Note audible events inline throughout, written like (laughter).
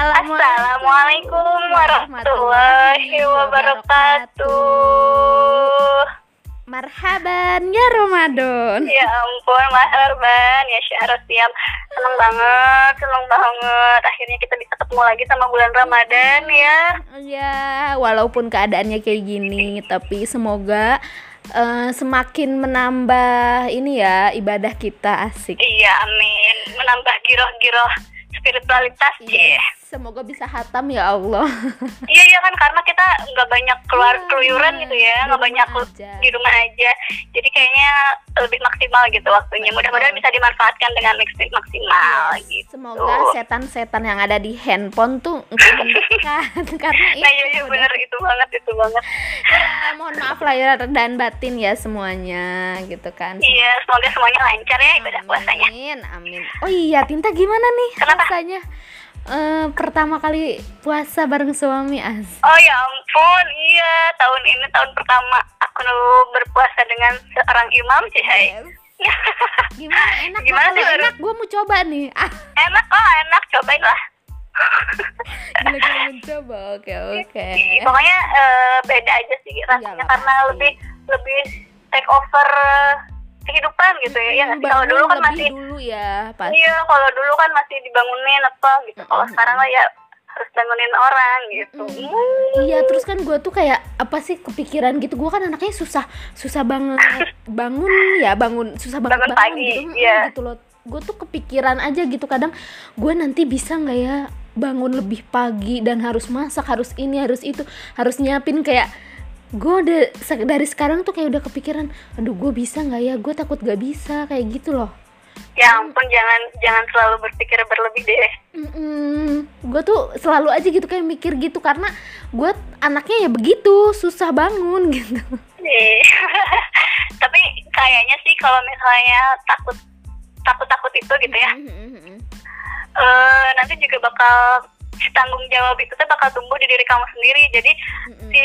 Assalamualaikum warahmatullahi wabarakatuh. Marhaban ya Ramadan. Ya ampun, marhaban ya Syahrosiam. Seneng banget, seneng banget. Akhirnya kita bisa ketemu lagi sama bulan Ramadan ya. Ya, walaupun keadaannya kayak gini, tapi semoga uh, semakin menambah ini ya ibadah kita asik. Iya, amin. Menambah giroh-giroh spiritualitas Iya. Semoga bisa hatam ya Allah. (laughs) iya iya kan karena kita nggak banyak keluar Iya, keluyuran iya. gitu ya, nggak banyak aja. di rumah aja. Jadi kayaknya lebih maksimal gitu waktunya. Mudah-mudahan bisa dimanfaatkan dengan maks- maksimal gitu. Semoga setan-setan yang ada di handphone tuh (laughs) karena itu Nah iya iya bener itu banget itu banget. Ya, mohon maaf lahir dan batin ya semuanya gitu kan. Iya semoga semuanya lancar ya ibadah puasanya. Amin, amin. Oh iya, Tinta gimana nih Kenapa? rasanya eh, pertama kali puasa bareng suami as? Oh ya ampun, iya tahun ini tahun pertama aku berpuasa dengan seorang imam sih hai. (laughs) Gimana enak Gimana sih, enak gue mau coba nih. Ah, (laughs) enak oh enak cobain lah. (laughs) gila gue mau coba. Oke, oke. Iya, Pokoknya eh, beda aja sih rasanya Iyalah, karena pasti. lebih lebih take over kehidupan gitu ya. ya nggak sih? kalau Bangun dulu kan masih dulu ya, pas. iya kalau dulu kan masih dibangunin apa gitu. Kalau sekarang lah ya harus bangunin orang gitu. Hmm. Iya, terus kan gue tuh kayak apa sih kepikiran gitu. Gue kan anaknya susah, susah banget (laughs) bangun ya, bangun susah banget Bangun pagi, gitu, iya. gitu loh. Gue tuh kepikiran aja gitu kadang gue nanti bisa nggak ya bangun lebih pagi dan harus masak, harus ini, harus itu, harus nyiapin kayak gue udah dari sekarang tuh kayak udah kepikiran, aduh gue bisa nggak ya, gue takut gak bisa kayak gitu loh. Ya ampun jangan jangan selalu berpikir berlebih deh. gue tuh selalu aja gitu kayak mikir gitu karena gue anaknya ya begitu susah bangun (laughs) gitu. (laughs) Tapi kayaknya sih kalau misalnya takut takut takut itu gitu ya, eh nanti juga bakal si tanggung jawab itu tuh bakal tumbuh di diri kamu sendiri. Jadi si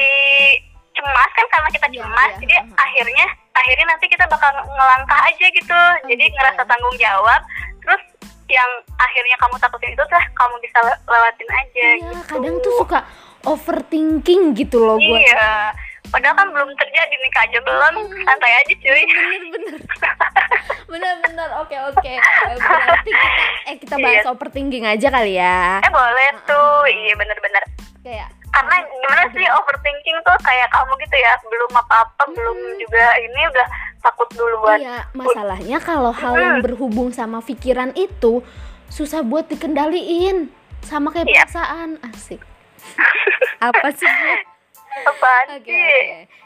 cemas kan karena kita Iya, cemas, iya, jadi akhirnya akhirnya nanti kita bakal ngelangkah aja gitu. jadi gitu ngerasa ya. tanggung jawab. Terus yang akhirnya kamu takutin itu tuh kamu bisa le- lewatin aja. Iya, gitu. kadang tuh suka overthinking gitu loh gue. Iya. Padahal kan belum terjadi nikah aja belum, santai aja cuy. Bener-bener. (laughs) Bener-bener. Oke oke. Berarti kita eh kita bahas Iya. overthinking aja kali ya. Eh boleh tuh, iya bener-bener. Kayak Karena gimana sih overthinking tuh kayak kamu gitu ya, belum apa-apa, belum juga ini udah takut duluan. iya, masalahnya kalau hal yang berhubung sama pikiran itu susah buat dikendaliin. Sama kayak Iya. perasaan. Asik. Apa sih? (laughs) Apaan Oke, sih? oke.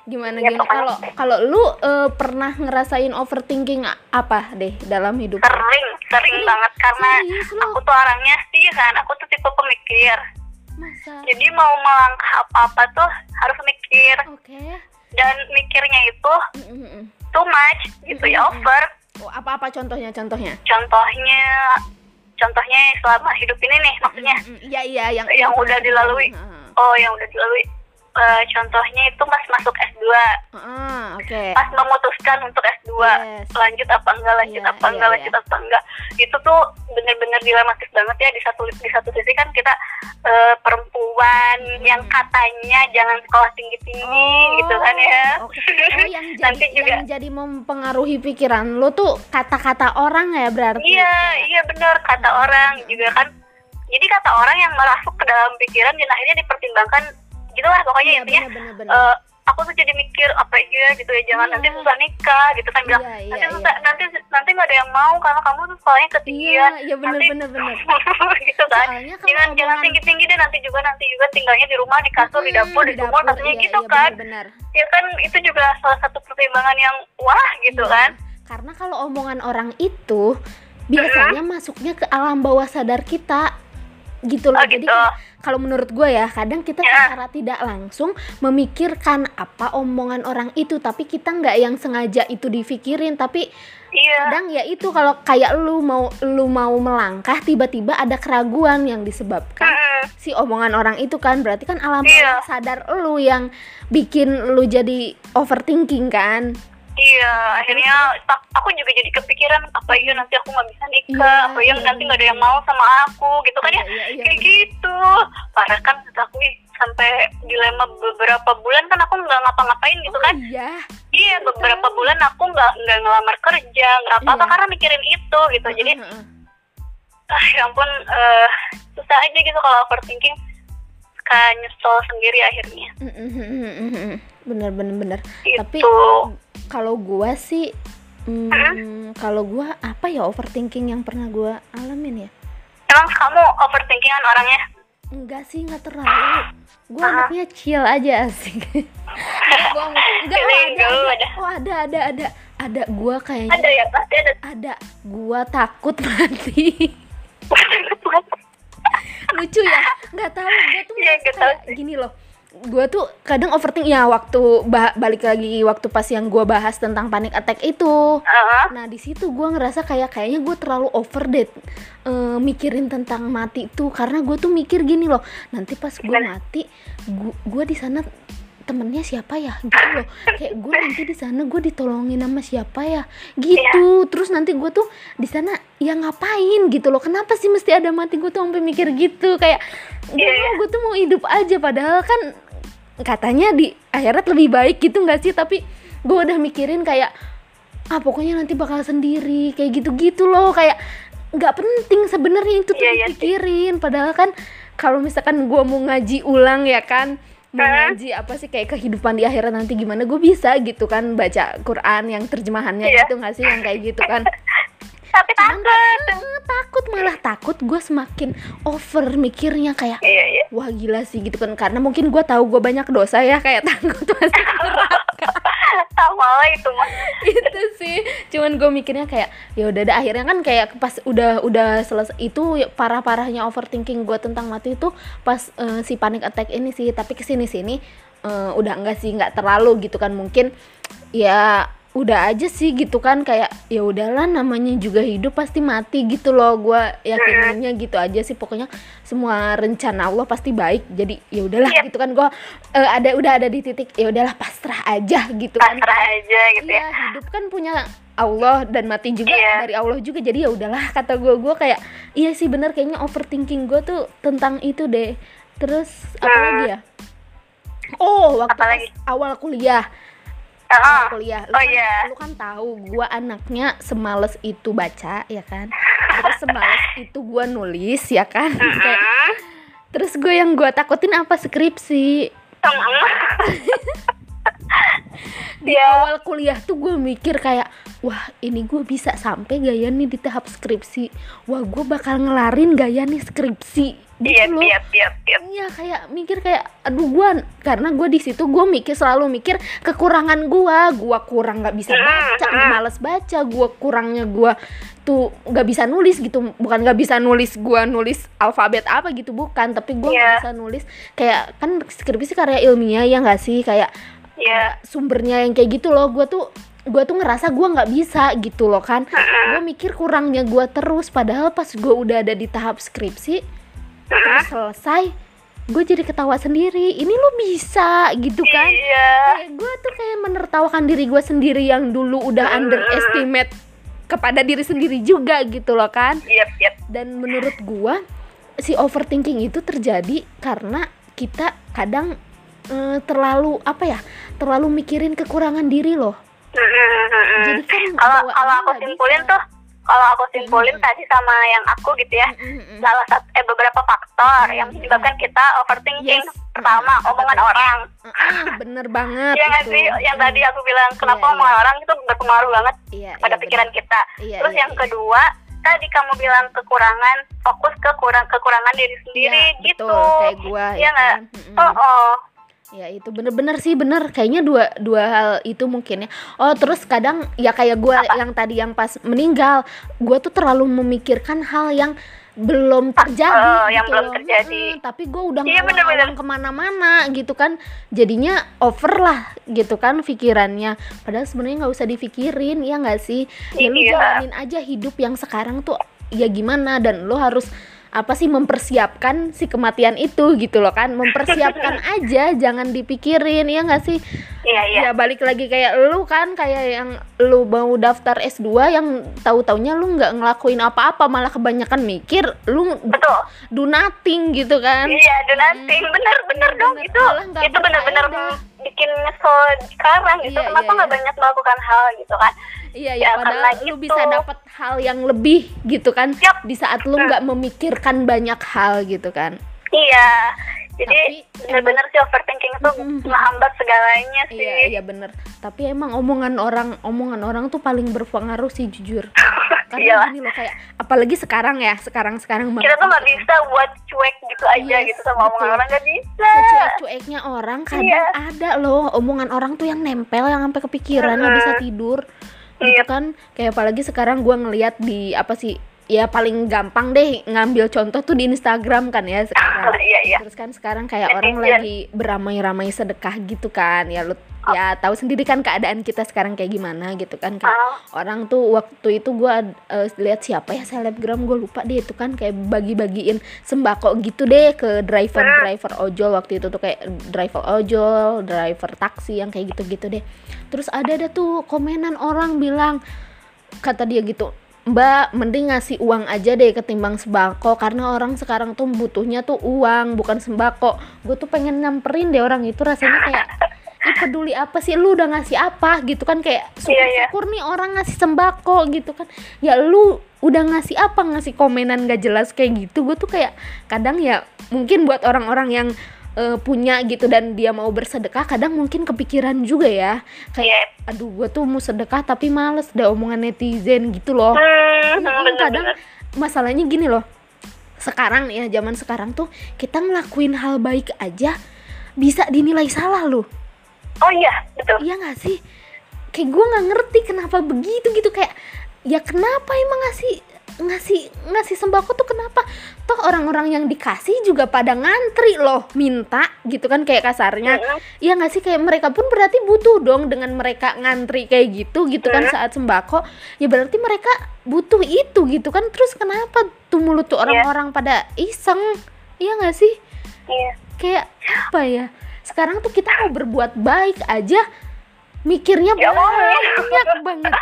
Gimana Ya, gimana kalau kalau lu eh, pernah ngerasain overthinking apa deh dalam hidup? Sering, sering Serius? banget karena Serius lu? aku tuh orangnya sih kan, aku tuh tipe pemikir. Masa? Jadi mau melangkah apa-apa tuh harus mikir Oke. dan mikirnya itu Mm, mm, mm. too much gitu ya Mm-mm. over. Oh, apa-apa contohnya contohnya? Contohnya contohnya selama hidup ini nih maksudnya Mm, mm, Iya iya yang Yang udah dilalui. Oh yang udah dilalui Eh, contohnya itu pas masuk S2 Heeh, oke. pas memutuskan untuk S2 Yes. lanjut apa enggak lanjut Iya, apa iya, enggak iya. lanjut apa enggak itu tuh bener-bener dilematis banget ya di satu di satu sisi kan kita eh, perempuan Hmm. yang katanya jangan sekolah tinggi tinggi gitu kan ya Oke. Oh, yang (laughs) jadi nanti juga yang jadi mempengaruhi pikiran lu tuh kata-kata orang ya berarti. iya iya bener kata orang juga kan jadi kata orang yang merasuk ke dalam pikiran dan akhirnya dipertimbangkan gitulah pokoknya Iya, intinya bener-bener. eh, aku tuh jadi mikir apa ya gitu ya jangan Iya. nanti susah nikah gitu kan bilang Iya, iya, nanti iya. susah nanti nanti nggak ada yang mau karena kamu tuh Iya, ketinggian iya bener Nanti- bener bener. (laughs) gitu kan Soalnya jangan jangan omongan- tinggi tinggi deh nanti juga nanti juga tinggalnya di rumah di kasur di dapur di sumur katanya iya, gitu iya, kan Bener, ya kan itu juga salah satu pertimbangan yang wah gitu Iya. kan Karena kalau omongan orang itu biasanya masuknya ke alam bawah sadar kita gitu loh. Oh, Jadi gitu. Kalau menurut gue ya, kadang kita Ya. secara tidak langsung memikirkan apa omongan orang itu, tapi kita nggak yang sengaja itu dipikirin, tapi iya kadang ya itu kalau kayak lu mau lu mau melangkah tiba-tiba ada keraguan yang disebabkan Mm-mm. si omongan orang itu kan berarti kan alam Iya. bawah sadar lu yang bikin lu jadi overthinking kan Iya, akhirnya tak, aku juga jadi kepikiran apa iya nanti aku nggak bisa nikah, Iya, apa iya iya, nanti nggak ada iya. yang mau sama aku, gitu kan ya? Iya, iya, iya, Kayak iya. gitu. Parah kan aku ih, sampai dilema beberapa bulan kan aku nggak ngapa-ngapain gitu kan? Oh, iya Iya, beberapa bulan aku nggak nggak ngelamar kerja, nggak apa-apa Iya. karena mikirin itu gitu. Jadi ah ya ampun eh, susah aja gitu kalau overthinking suka nyesel sendiri akhirnya. Bener bener bener Gitu. tapi kalau gua sih mm, kalau gua apa ya overthinking yang pernah gua alamin ya? Emang kamu overthinkingan orangnya? enggak sih nggak terlalu. Gua anaknya chill aja asik. (laughs) Enggak, oh, ada, ada, oh ada ada ada. Ada gua kayaknya. Ada ya pasti ada. ada. Gua takut mati (laughs) lucu ya. Nggak tahu gue tuh tahu kayak gini loh gue tuh kadang overthink ya waktu bah- balik lagi waktu pas yang gue bahas tentang panic attack itu. Heeh. nah di situ gue ngerasa kayak kayaknya gue terlalu over deh eh, mikirin tentang mati tuh. Karena gue tuh mikir gini loh nanti pas gue mati gue di sana temennya siapa ya? Gitu loh. Kayak gue nanti di sana gue ditolongin sama siapa ya? Gitu. Terus nanti gue tuh di sana ya ngapain? Gitu loh. Kenapa sih mesti ada mati? Gue tuh sampai mikir gitu. Kayak Iya, iya. gue tuh mau hidup aja. Padahal kan katanya di akhirat lebih baik gitu nggak sih? Tapi gue udah mikirin kayak ah pokoknya nanti bakal sendiri. Kayak gitu-gitu loh. Kayak nggak penting sebenarnya itu tuh sih. dipikirin. Padahal kan kalau misalkan gue mau ngaji ulang ya kan mau Hah? ngaji apa sih kayak kehidupan di akhirat nanti gimana gue bisa gitu kan baca Quran yang terjemahannya Iya. gitu nggak sih yang kayak gitu kan (laughs) Tapi Cuman takut. eh, takut malah takut gue semakin over mikirnya kayak Iya iya. wah gila sih gitu kan karena mungkin gue tahu gue banyak dosa ya kayak (laughs) takut neraka (laughs) Sama lah itu mah. (laughs) itu sih. Cuman gue mikirnya kayak ya udah dah akhirnya kan kayak pas udah udah selesai itu parah parahnya overthinking gue tentang mati itu pas eh, si panic attack ini sih. Tapi ke sini sini eh, udah enggak sih nggak terlalu gitu kan. Mungkin ya udah aja sih gitu kan kayak ya udahlah namanya juga hidup pasti mati gitu loh gue yakinnya gitu aja sih pokoknya semua rencana Allah pasti baik jadi ya udahlah Iya. gitu kan gue eh, ada udah ada di titik ya udahlah pasrah aja gitu kan Pasrah aja gitu ya. Iya, hidup kan punya Allah dan mati juga Iya. dari Allah juga. Jadi ya udahlah kata gue gue kayak iya sih bener kayaknya overthinking gue tuh tentang itu deh. Terus apa Hmm. lagi ya? Oh, waktu awal kuliah. Awal kuliah. Lu Oh, kan, iya. lu kan tahu gue anaknya semales itu baca ya kan. Terus semales (laughs) itu gue nulis ya kan. (laughs) Kayak, Hmm. terus gue yang gue takutin apa skripsi. (laughs) Di Iya. awal kuliah tuh gue mikir kayak wah ini gue bisa sampai gaya nih di tahap skripsi wah gue bakal ngelarin gaya nih skripsi gitu Iya loh. iya iya kayak mikir kayak aduh gue karena gue di situ gue mikir selalu mikir kekurangan gue gue kurang nggak bisa baca Mm, mm. males baca. Gue kurangnya gue tuh nggak bisa nulis gitu. Bukan nggak bisa nulis gue nulis alfabet apa gitu bukan. Tapi gue nggak Iya. bisa nulis. Kayak kan skripsi karya ilmiah ya nggak sih? Kayak Iya. sumbernya yang kayak gitu loh. Gue tuh gue tuh ngerasa gue nggak bisa gitu loh kan. Gue mikir kurangnya gue terus. Padahal pas gue udah ada di tahap skripsi terus selesai gue jadi ketawa sendiri. Ini lo bisa gitu kan? Iya. kayak gue tuh kayak menertawakan diri gue sendiri yang dulu udah underestimate kepada diri sendiri juga gitu loh kan? Iya iya. dan menurut gua si overthinking itu terjadi karena kita kadang eh, terlalu apa ya terlalu mikirin kekurangan diri loh. Jadi kan Kalau kalau aku simpulin tuh, kalau aku simpulin Hmm. tadi sama yang aku gitu ya. Mm-mm. Salah satu eh beberapa faktor yang menyebabkan kita overthinking. Yes. Pertama, omongan orang. Bener banget nggak itu. sih? Yang Mm. tadi aku bilang kenapa Iya, omongan iya. orang itu berpengaruh banget iya, pada iya, pikiran bener. kita. Iya, Terus iya, yang iya. kedua, tadi kamu bilang kekurangan, fokus ke kurang kekurangan diri sendiri Iya, gitu. betul kayak gua Iya ya nggak? kan. Oh, oh. Ya itu bener-bener sih bener kayaknya dua dua hal itu mungkin ya. Oh terus kadang ya kayak gue yang tadi yang pas meninggal, gue tuh terlalu memikirkan hal yang belum terjadi Oh, yang gitu belum loh. terjadi. Mm-mm, tapi gue udah Iya, bener-bener. ngawang ke mana-mana gitu kan, jadinya over lah gitu kan pikirannya. Padahal sebenarnya nggak usah dipikirin ya nggak sih? Ya lu Iya. jalanin aja hidup yang sekarang tuh ya gimana dan lo harus apa sih mempersiapkan si kematian itu gitu loh kan. Mempersiapkan (laughs) aja jangan dipikirin ya nggak sih? Iya iya. Ya balik lagi kayak lu kan kayak yang lu mau daftar S2 yang tahu taunya lu nggak ngelakuin apa-apa malah kebanyakan mikir lu betul. do nothing gitu kan. Iya do nothing. Bener bener dong. Bener. itu itu bener-bener bikin nyesel sekarang gitu. Iya, kenapa iya, nggak iya. banyak melakukan hal gitu kan Iya Ya, ya, padahal lu gitu. bisa dapat hal yang lebih gitu kan Yap. di saat lu nggak memikirkan banyak hal gitu kan. iya jadi Tapi bener-bener sih overthinking itu Mm-mm. menghambat segalanya sih Iya iya bener. Tapi emang omongan orang omongan orang tuh paling berpengaruh sih jujur. (laughs) Karena Iyalah. gini loh kayak apalagi sekarang ya sekarang sekarang kita tuh nggak bisa buat cuek gitu aja Yes, gitu sama omongan betul. orang nggak bisa Secuek-cueknya orang kadang Iya. ada loh omongan orang tuh yang nempel yang sampai kepikiran nggak bisa tidur. Gitu Iya. kan kayak apalagi sekarang gua ngeliat di apa sih ya paling gampang deh ngambil contoh tuh di Instagram kan ya sekarang. (laughs) iya iya Terus kan sekarang kayak orang lagi beramai-ramai sedekah gitu kan. Ya lu ya tahu sendiri kan keadaan kita sekarang kayak gimana gitu kan. Kayak Ah, orang tuh waktu itu gua eh, lihat siapa ya selebgram gue lupa deh itu kan kayak bagi-bagiin sembako gitu deh ke driver-driver ojol waktu itu tuh kayak driver ojol, driver taksi yang kayak gitu-gitu deh. Terus ada ada tuh komenan orang bilang kata dia gitu Mbak, mending ngasih uang aja deh ketimbang sembako karena orang sekarang tuh butuhnya tuh uang bukan sembako. Gue tuh pengen nyamperin deh orang itu rasanya kayak Ih peduli apa sih? Lu udah ngasih apa? Gitu kan kayak Iya, iya. syukur-syukur nih orang ngasih sembako gitu kan. Ya lu udah ngasih apa? Ngasih komenan gak jelas kayak gitu. Gue tuh kayak kadang ya mungkin buat orang-orang yang eh, punya gitu dan dia mau bersedekah kadang mungkin kepikiran juga ya. Kayak iya. Aduh gue tuh mau sedekah tapi males ada omongan netizen gitu loh. Hmm, Mm, bener, kadang bener. masalahnya gini loh. Sekarang nih ya zaman sekarang tuh kita ngelakuin hal baik aja bisa dinilai salah loh. Oh iya betul. Iya gak sih? Kayak gue nggak ngerti kenapa begitu gitu. Kayak ya kenapa emang ngasih ngasih ngasih sembako tuh kenapa? Toh orang-orang yang dikasih juga pada ngantri loh minta gitu kan kayak kasarnya. Mm-mm. Iya nggak sih? Kayak mereka pun berarti butuh dong dengan mereka ngantri kayak gitu gitu kan Hmm. saat sembako. Ya berarti mereka butuh itu gitu kan. Terus kenapa tuh mulut tuh orang-orang pada iseng? Iya nggak sih? Iya. Kayak apa ya? Sekarang tuh kita mau berbuat baik aja mikirnya Ya banyak banget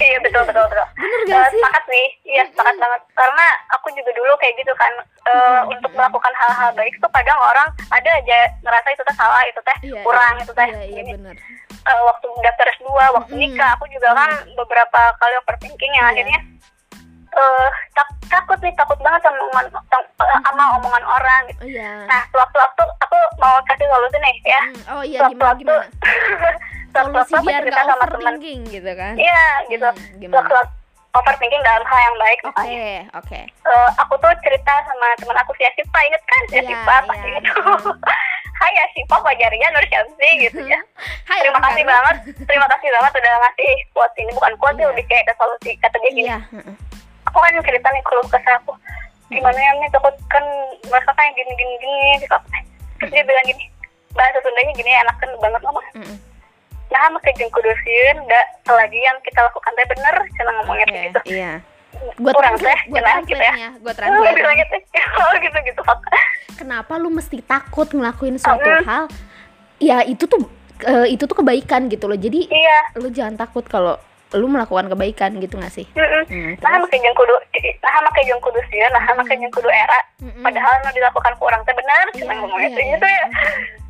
iya betul betul betul. Bener Eh, gak sih? sepakat sih. Iya sepakat banget. Karena aku juga dulu kayak gitu kan. Eh, untuk melakukan hal-hal baik tuh kadang orang ada aja ngerasa itu teh salah itu teh Iya, kurang iya, itu teh. Iya, iya ini bener. eh, waktu daftar S2 waktu Mm-mm. nikah aku juga kan beberapa kali overthinking yang Iya. akhirnya eh tak- takut nih takut banget sama omongan eh, sama omongan orang gitu. Oh iya. Nah sewaktu-waktu aku mau kasih solusi nih ya. Hmm, oh iya gimana sewaktu-waktu gimana? sewaktu-waktu (laughs) solusi biar nggak sama teman. overthinking gitu kan? Iya gitu. Hmm, gimana? Overthinking dalam hal yang baik oke misalnya oke. Eh, aku tuh cerita sama teman aku si Asifa inget kan? Si Iya, Asifa pasti iya. gitu (laughs) Hai Asifa Fajaria Nur Syamsi gitu ya. (laughs) Hai terima kasih baru. banget. Terima kasih banget udah ngasih quote ini. Bukan quote sih Iya. lebih kayak ke solusi kata dia gini. Heeh. aku kan cerita nih keluh kesah aku. Gimana ya nih takut kan merasa kayak gini gini gini gitu. Terus dia bilang gini bahasa Sundanya gini enakan banget ngomong Mm-mm. Nah make jeung kudu sieun da selagi yang kita lakukan teh bener cenah ngomongnya Oke, kayak gitu. iya. (laughs) Gua Kurang teh, gua jelas gitu ya. nya gua translate bilang (laughs) gitu gitu gitu kenapa lu mesti takut ngelakuin suatu Mm. hal? Ya itu tuh eh, itu tuh kebaikan gitu loh. Jadi iya. lu jangan takut kalau lu melakukan kebaikan gitu gak sih? Mm-mm. Hmm, nah make jeung kudu nah make jeung kudu sieun nah make jeung kudu era padahal nu dilakukan kurang teh bener Iya, cenah ngomongnya iya, kayak iya. gitu ya. Ke-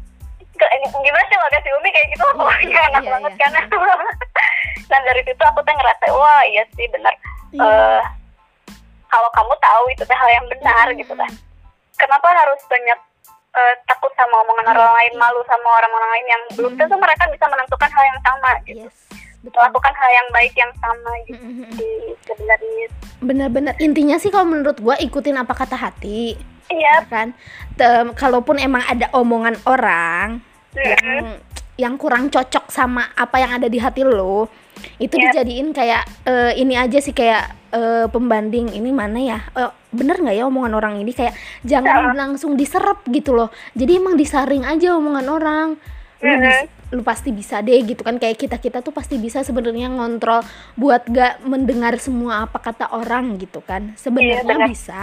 gimana sih wadah si Umi kayak gitu Iya, (laughs) pokoknya enak iya, banget iya. kan dan (laughs) dari situ aku tuh ngerasa wah iya sih bener Iya. Eh, kalau kamu tahu itu teh hal yang benar Mm-mm. gitu kan kenapa harus banyak eh, takut sama omongan Iya, orang lain iya. malu sama orang-orang lain yang belum Mm. tentu mereka bisa menentukan hal yang sama gitu yes betul melakukan hal yang baik yang sama gitu Mm-mm. di sebenarnya bener-bener intinya sih kalau menurut gua ikutin apa kata hati iya ya kan Tem- kalaupun emang ada omongan orang yang yang kurang cocok sama apa yang ada di hati lo itu Iya. dijadiin kayak eh, ini aja sih kayak eh, pembanding ini mana ya? Eh, bener nggak ya omongan orang ini? Kayak jangan langsung diserap gitu loh. Jadi emang disaring aja omongan orang. Lu, bis- lu pasti bisa deh gitu kan. Kayak kita kita tuh pasti bisa sebenarnya ngontrol buat gak mendengar semua apa kata orang gitu kan. Sebenarnya Iya, benar. bisa.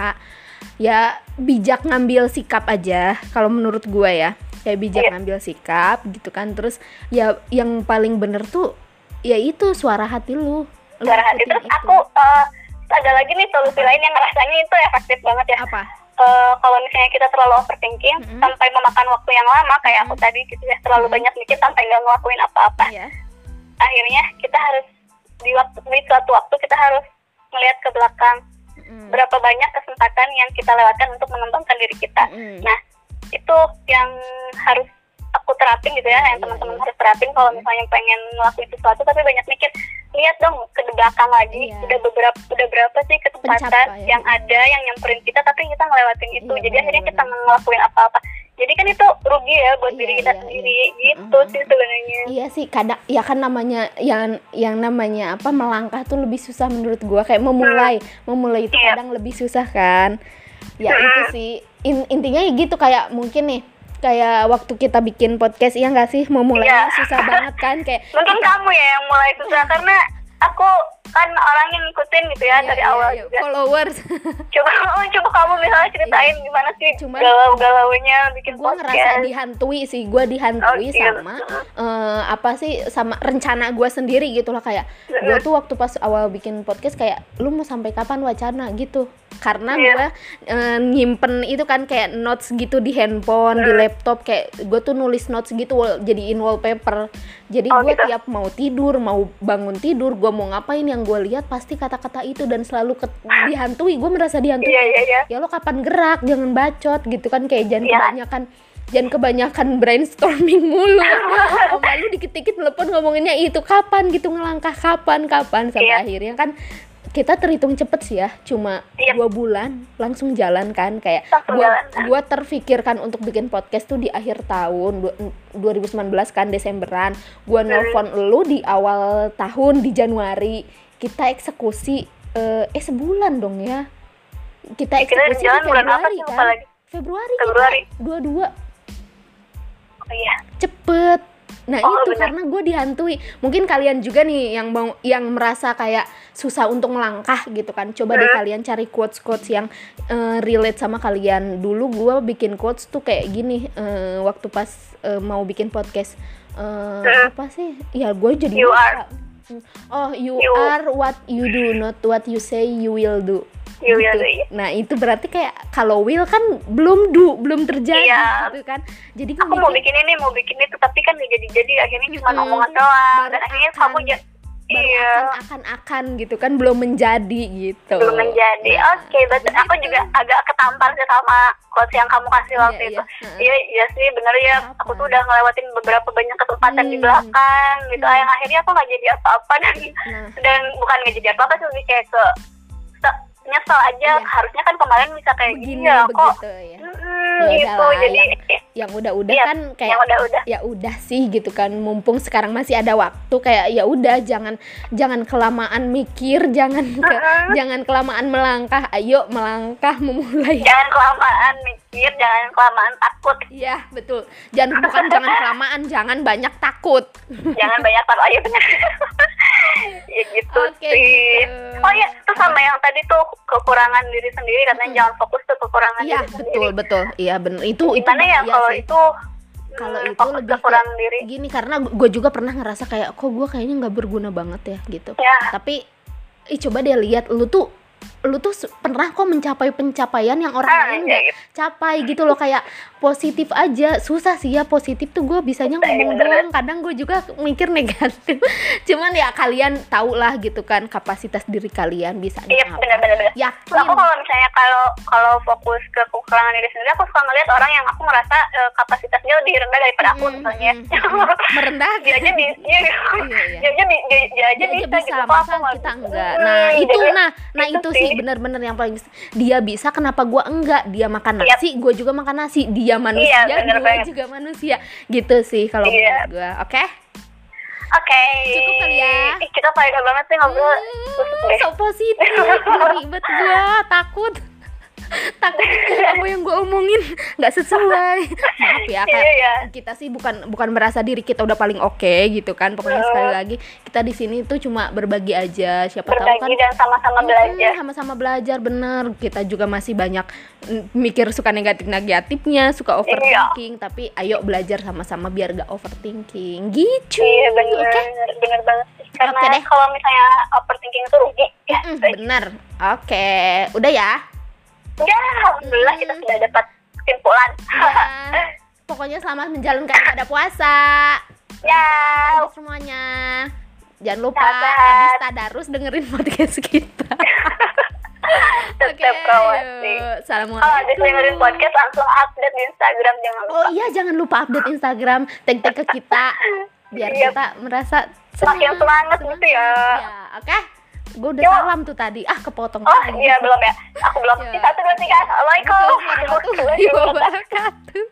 Ya bijak ngambil sikap aja kalau menurut gue ya kayak bijak Iya. ngambil sikap gitu kan terus ya yang paling bener tuh ya itu suara hati lu Lu suara hati terus itu. aku eh, ada lagi nih solusi lain yang rasanya itu efektif banget ya apa Eh, kalau misalnya kita terlalu overthinking Mm-mm. sampai memakan waktu yang lama kayak aku tadi gitu ya terlalu Mm-mm. banyak mikir sampai nggak ngelakuin apa-apa ya akhirnya kita harus di waktu di suatu waktu kita harus melihat ke belakang Mm. berapa banyak kesempatan yang kita lewatkan untuk mengembangkan diri kita Mm. nah itu yang harus aku terapin gitu ya Iya, yang iya, teman-teman iya. harus terapin kalau misalnya pengen ngelakuin sesuatu tapi banyak mikir lihat dong ke belakang lagi Iya. udah beberapa udah berapa sih kesempatan Pencapaian. yang ada yang nyamperin kita tapi kita ngelewatin itu Iya, jadi akhirnya kita ngelakuin apa-apa jadi kan itu rugi ya buat Iya, diri kita iya, sendiri iya. gitu Mm-mm. sih sebenarnya Iya sih, kadang ya kan namanya yang yang namanya apa melangkah tuh lebih susah menurut gua kayak memulai, memulai itu Iya. kadang lebih susah kan. Ya Mm. (laughs) itu sih In- intinya ya gitu kayak mungkin nih kayak waktu kita bikin podcast iya nggak sih memulainya Iya. susah banget kan kayak mungkin kamu ya yang mulai susah karena aku kan orang yang ngikutin gitu ya Iya, dari iya, awal iya, juga. Followers. (laughs) Coba (laughs) coba kamu misalnya ceritain gimana sih Cuman- galau-galaunya bikin gue ngerasa dihantui sih gue dihantui Oh, iya. sama eh, apa sih sama rencana gue sendiri gitu lah kayak gue tuh waktu pas awal bikin podcast kayak lu mau sampai kapan wacana? gitu. Karena Iya. gue eh, nyimpen itu kan kayak notes gitu di handphone di laptop kayak gue tuh nulis notes gitu wall- jadiin wallpaper. Jadi Oh, gue gitu. tiap mau tidur mau bangun tidur gue mau ngapain yang gue lihat pasti kata-kata itu dan selalu ke- dihantui gue merasa dihantui iya iya iya ya lo kapan gerak jangan bacot gitu kan kayak jangan Iya. kebanyakan jangan kebanyakan brainstorming mulu (laughs) sama lu dikit-dikit telepon ngomonginnya itu kapan gitu ngelangkah kapan kapan sampai Iya. akhirnya kan kita terhitung cepet sih ya cuma Iya. dua bulan langsung jalan kan kayak Langsung gua jalan. gua terfikirkan untuk bikin podcast tuh di akhir tahun du- 2019 kan Desemberan gua Hmm. nelpon lu di awal tahun di Januari kita eksekusi eh, eh sebulan dong ya kita kita eksekusi bulan apa Februari kan lagi Februari Februari. dua dua oh iya cepet nah Oh, itu benar. karena gue dihantui mungkin kalian juga nih yang mau yang merasa kayak susah untuk melangkah gitu kan coba deh Hmm. kalian cari quotes quotes yang eh, relate sama kalian dulu gue bikin quotes tuh kayak gini eh, waktu pas eh, mau bikin podcast Eh, Hmm. apa sih ya gue jadi You lupa. are. Oh you, You- are what you do not what you say you will do You will gitu. do, iya. Nah itu berarti kayak kalau will kan belum do, belum terjadi Iya. gitu kan. Jadi aku mau bikin ini mau bikin itu tapi kan jadi jadi akhirnya cuma Mm-mm. omongan doang dan akhirnya kamu baru iya akan akan akan gitu kan belum menjadi gitu. belum menjadi Nah, oke betul aku juga agak ketampar sih sama quotes yang kamu kasih waktu Iya, itu iya. iya iya sih bener ya Apa? aku tuh udah ngelewatin beberapa banyak kesempatan di Hmm. belakang gitu Hmm. yang akhirnya aku nggak jadi apa-apa dan Nah, dan bukan nggak jadi apa-apa sih lebih kayak ke se- nyesel aja Iya. harusnya kan kemarin bisa kayak begini gini ya kok begitu ya. Mm, Ya gitu jadi Yang udah-udah Iya, kan kayak yang udah-udah. ya udah sih gitu kan. Mumpung sekarang masih ada waktu kayak ya udah jangan jangan kelamaan mikir jangan ke- Mm-mm. jangan kelamaan melangkah. Ayo melangkah memulai. Jangan kelamaan mikir jangan kelamaan takut Iya betul. Jangan bukan jangan kelamaan, jangan banyak takut. jangan banyak takut aja bener (laughs) ya gitu Oke, sih gitu. oh iya terus sama yang tadi tuh kekurangan diri sendiri katanya Mm. jangan fokus ke kekurangan Iya diri sendiri betul betul. Iya benar. Itu itu gimana ya kalau sih. itu Kalau mm, itu fokus lebih kayak diri gini karena gue juga pernah ngerasa kayak kok gue kayaknya nggak berguna banget ya gitu. ya Tapi ih coba deh lihat lu tuh lu tuh pernah kok mencapai pencapaian yang orang ah, lain ya, nggak gitu. capai gitu loh kayak positif aja. Susah sih ya positif tuh gue bisanya Susah, ngomong. Doang kadang gue juga mikir negatif. (laughs) Cuman ya kalian tau lah gitu kan kapasitas diri kalian bisa iya benar benar yakin. Aku kalau misalnya kalau kalau fokus ke kekurangan diri sendiri aku suka ngeliat orang yang aku ngerasa eh, kapasitasnya lebih rendah daripada aku Mm, misalnya. mm, mm. (laughs) merendah. Dia aja di dia, (laughs) iya, iya. dia aja bi- dia, dia aja dia aja bisa, bisa, gitu kok masa kita enggak Hmm, nah itu nah nah itu sih sih. benar-benar yang paling dia bisa kenapa gua enggak dia makan Yap. nasi gua juga makan nasi dia manusia bener gua banget. juga manusia gitu sih kalau Iya. menurut gua oke Oke. Cukup kali ya. Ih, kita faedah banget sih ngobrol. Hmm, so positif ribet gua takut takut apa yang gue omongin. Nggak sesuai. Maaf ya kan Iya, iya. kita sih bukan bukan merasa diri kita udah paling oke gitu kan. Pokoknya sekali lagi kita di sini tuh cuma berbagi aja. Siapa tahu kan berbagi dan sama-sama Mm, belajar. sama-sama belajar. Bener. Kita juga masih banyak mikir suka negatif negatifnya suka overthinking. Tapi ayo belajar sama-sama biar gak overthinking. Gitu. Iya bener. Oke? Bener banget karena deh. kalau misalnya overthinking itu rugi. Ya Mm, bener. Oke. Udah ya ya alhamdulillah kita Hmm. sudah dapat kesimpulan Ya, pokoknya selamat menjalankan ibadah puasa ya Lancar semuanya jangan lupa Sahabat. habis tadarus dengerin podcast kita (laughs) tetap Oke, kawasi. Assalamualaikum. kalau habis dengerin podcast langsung update di Instagram jangan lupa Oh iya jangan lupa update Instagram tag tag ke kita biar Iya. kita merasa Semakin semangat gitu ya. Ya, oke. Gue udah Yuk. salam tuh tadi. Ah, kepotong oh lagi. iya belum ya aku belum Ya. satu dua tiga assalamualaikum (laughs) Assalamualaikum warahmatullahi (laughs) wabarakatuh.